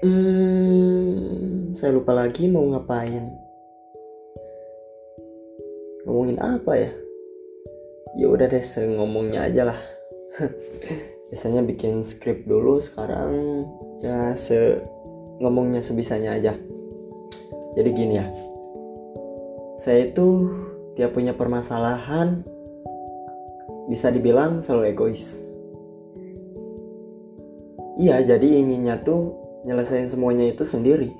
Hmm, saya lupa lagi mau ngapain. Ngomongin apa ya? Ya udah deh, ngomongnya aja lah. Biasanya bikin skrip dulu, sekarang ya se ngomongnya sebisanya aja. Jadi gini ya. Saya itu tiap punya permasalahan bisa dibilang selalu egois. Iya, jadi inginnya tuh nyelesain semuanya itu sendiri.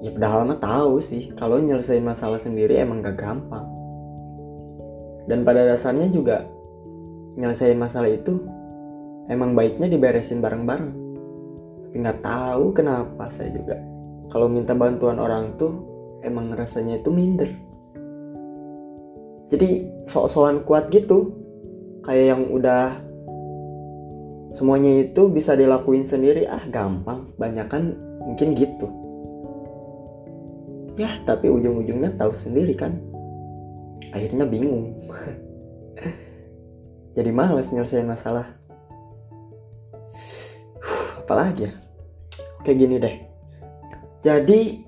Ya padahal mah tahu sih kalau nyelesain masalah sendiri emang gak gampang. Dan pada dasarnya juga nyelesain masalah itu emang baiknya diberesin bareng-bareng. Tapi nggak tahu kenapa saya juga kalau minta bantuan orang tuh emang rasanya itu minder. Jadi sok-sokan kuat gitu. Kayak yang udah semuanya itu bisa dilakuin sendiri. Ah gampang. Banyak kan mungkin gitu. Ya tapi ujung-ujungnya tahu sendiri kan. Akhirnya bingung. Jadi males nyelesain masalah. Apalagi ya? Kayak gini deh. Jadi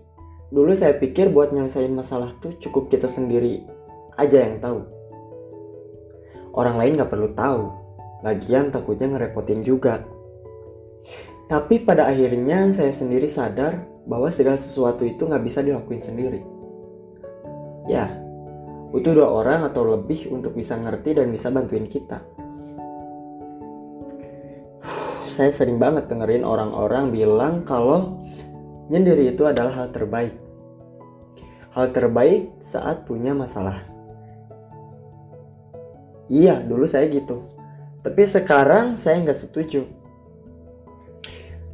dulu saya pikir buat nyelesain masalah tuh cukup kita sendiri aja yang tahu. Orang lain gak perlu tahu Lagian takutnya ngerepotin juga. Tapi pada akhirnya saya sendiri sadar bahwa segala sesuatu itu nggak bisa dilakuin sendiri. Ya, butuh dua orang atau lebih untuk bisa ngerti dan bisa bantuin kita. Saya sering banget dengerin orang-orang bilang kalau nyendiri itu adalah hal terbaik. Hal terbaik saat punya masalah. Iya, dulu saya gitu. Tapi sekarang saya nggak setuju.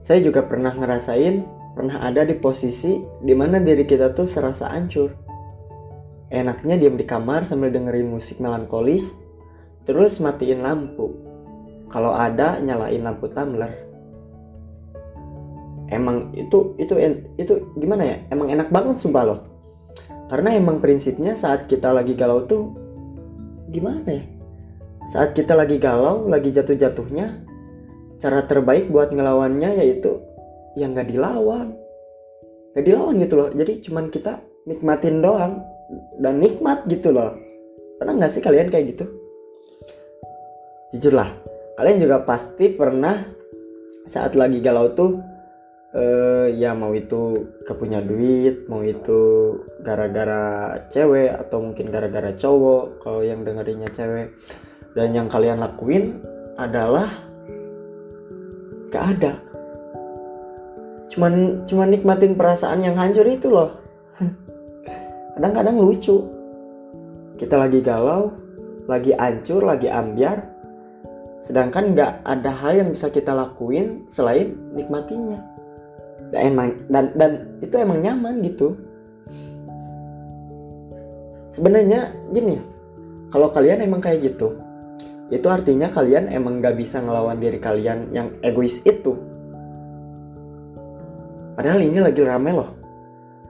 Saya juga pernah ngerasain, pernah ada di posisi di mana diri kita tuh serasa hancur. Enaknya diam di kamar sambil dengerin musik melankolis, terus matiin lampu. Kalau ada nyalain lampu tumbler. Emang itu itu itu gimana ya? Emang enak banget sumpah loh. Karena emang prinsipnya saat kita lagi galau tuh gimana ya? Saat kita lagi galau, lagi jatuh-jatuhnya, cara terbaik buat ngelawannya yaitu yang gak dilawan. Gak dilawan gitu loh. Jadi cuman kita nikmatin doang dan nikmat gitu loh. Pernah gak sih kalian kayak gitu? Jujur lah, kalian juga pasti pernah saat lagi galau tuh uh, ya mau itu kepunya duit, mau itu gara-gara cewek atau mungkin gara-gara cowok kalau yang dengerinnya cewek dan yang kalian lakuin adalah gak ada. Cuman cuman nikmatin perasaan yang hancur itu loh. Kadang-kadang lucu. Kita lagi galau lagi hancur lagi ambiar. Sedangkan nggak ada hal yang bisa kita lakuin selain nikmatinya dan emang dan dan itu emang nyaman gitu. Sebenarnya gini kalau kalian emang kayak gitu itu artinya kalian emang gak bisa ngelawan diri kalian yang egois itu. Padahal ini lagi rame loh.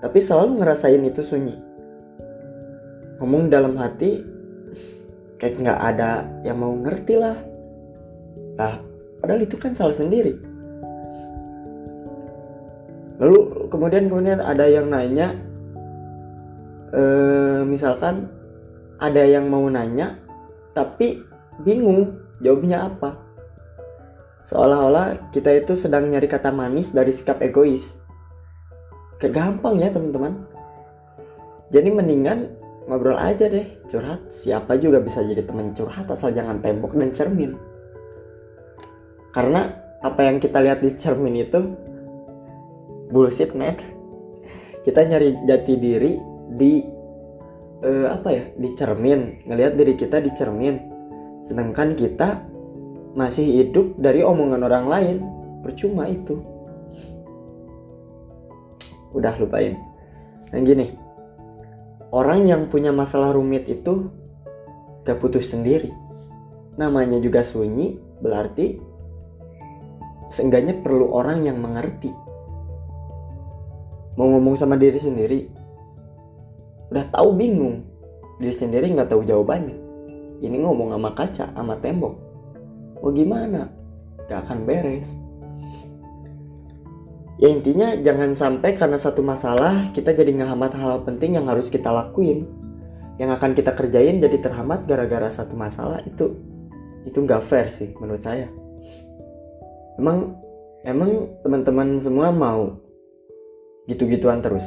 Tapi selalu ngerasain itu sunyi. Ngomong dalam hati, kayak gak ada yang mau ngerti lah. Lah, padahal itu kan salah sendiri. Lalu kemudian kemudian ada yang nanya, eh, misalkan ada yang mau nanya, tapi bingung jawabnya apa. Seolah-olah kita itu sedang nyari kata manis dari sikap egois. Kegampang ya teman-teman. Jadi mendingan ngobrol aja deh, curhat. Siapa juga bisa jadi teman curhat asal jangan tembok dan cermin. Karena apa yang kita lihat di cermin itu bullshit man. Kita nyari jati diri di uh, apa ya di cermin ngelihat diri kita di cermin Sedangkan kita masih hidup dari omongan orang lain. Percuma itu. Udah lupain. Dan gini, orang yang punya masalah rumit itu gak putus sendiri. Namanya juga sunyi, berarti seenggaknya perlu orang yang mengerti. Mau ngomong sama diri sendiri, udah tahu bingung. Diri sendiri nggak tahu jawabannya ini ngomong sama kaca sama tembok. Mau gimana? Gak akan beres. Ya intinya jangan sampai karena satu masalah kita jadi ngehambat hal penting yang harus kita lakuin. Yang akan kita kerjain jadi terhambat gara-gara satu masalah itu itu nggak fair sih menurut saya. Emang emang teman-teman semua mau gitu-gituan terus?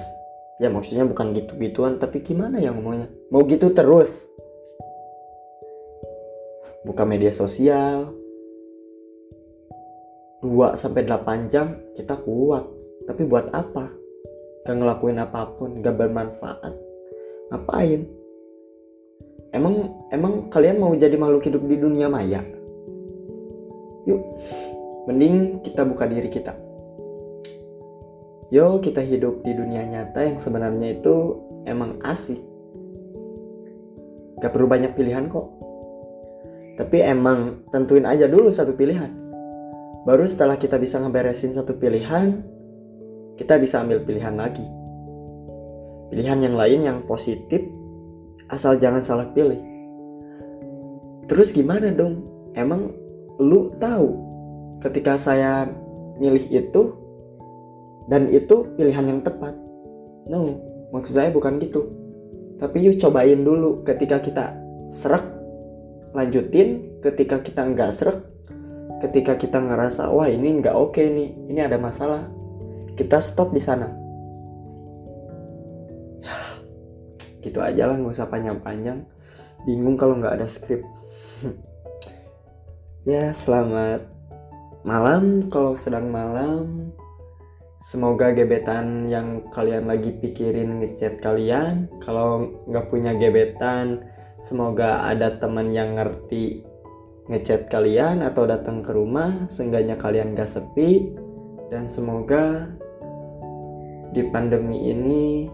Ya maksudnya bukan gitu-gituan tapi gimana ya ngomongnya? Mau gitu terus buka media sosial 2 sampai 8 jam kita kuat. Tapi buat apa? Gak ngelakuin apa pun, gak bermanfaat. Ngapain? Emang emang kalian mau jadi makhluk hidup di dunia maya? Yuk, mending kita buka diri kita. Yo, kita hidup di dunia nyata yang sebenarnya itu emang asik. Gak perlu banyak pilihan kok. Tapi emang tentuin aja dulu satu pilihan Baru setelah kita bisa ngeberesin satu pilihan, kita bisa ambil pilihan lagi. Pilihan yang lain yang positif, asal jangan salah pilih. Terus gimana dong? Emang lu tahu ketika saya milih itu dan itu pilihan yang tepat? No, maksud saya bukan gitu. Tapi yuk cobain dulu ketika kita serak, lanjutin. Ketika kita nggak serak, ketika kita ngerasa wah ini nggak oke okay nih ini ada masalah kita stop di sana. Gitu aja lah nggak usah panjang-panjang. Bingung kalau nggak ada skrip. Ya selamat malam. Kalau sedang malam semoga gebetan yang kalian lagi pikirin ngechat kalian. Kalau nggak punya gebetan semoga ada teman yang ngerti ngechat kalian atau datang ke rumah seenggaknya kalian gak sepi dan semoga di pandemi ini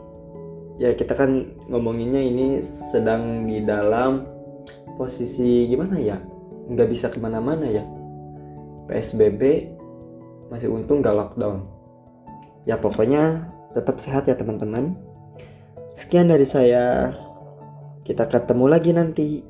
ya kita kan ngomonginnya ini sedang di dalam posisi gimana ya? Nggak bisa ke mana-mana ya. PSBB masih untung gak lockdown. Ya pokoknya tetap sehat ya teman-teman. Sekian dari saya kita ketemu lagi nanti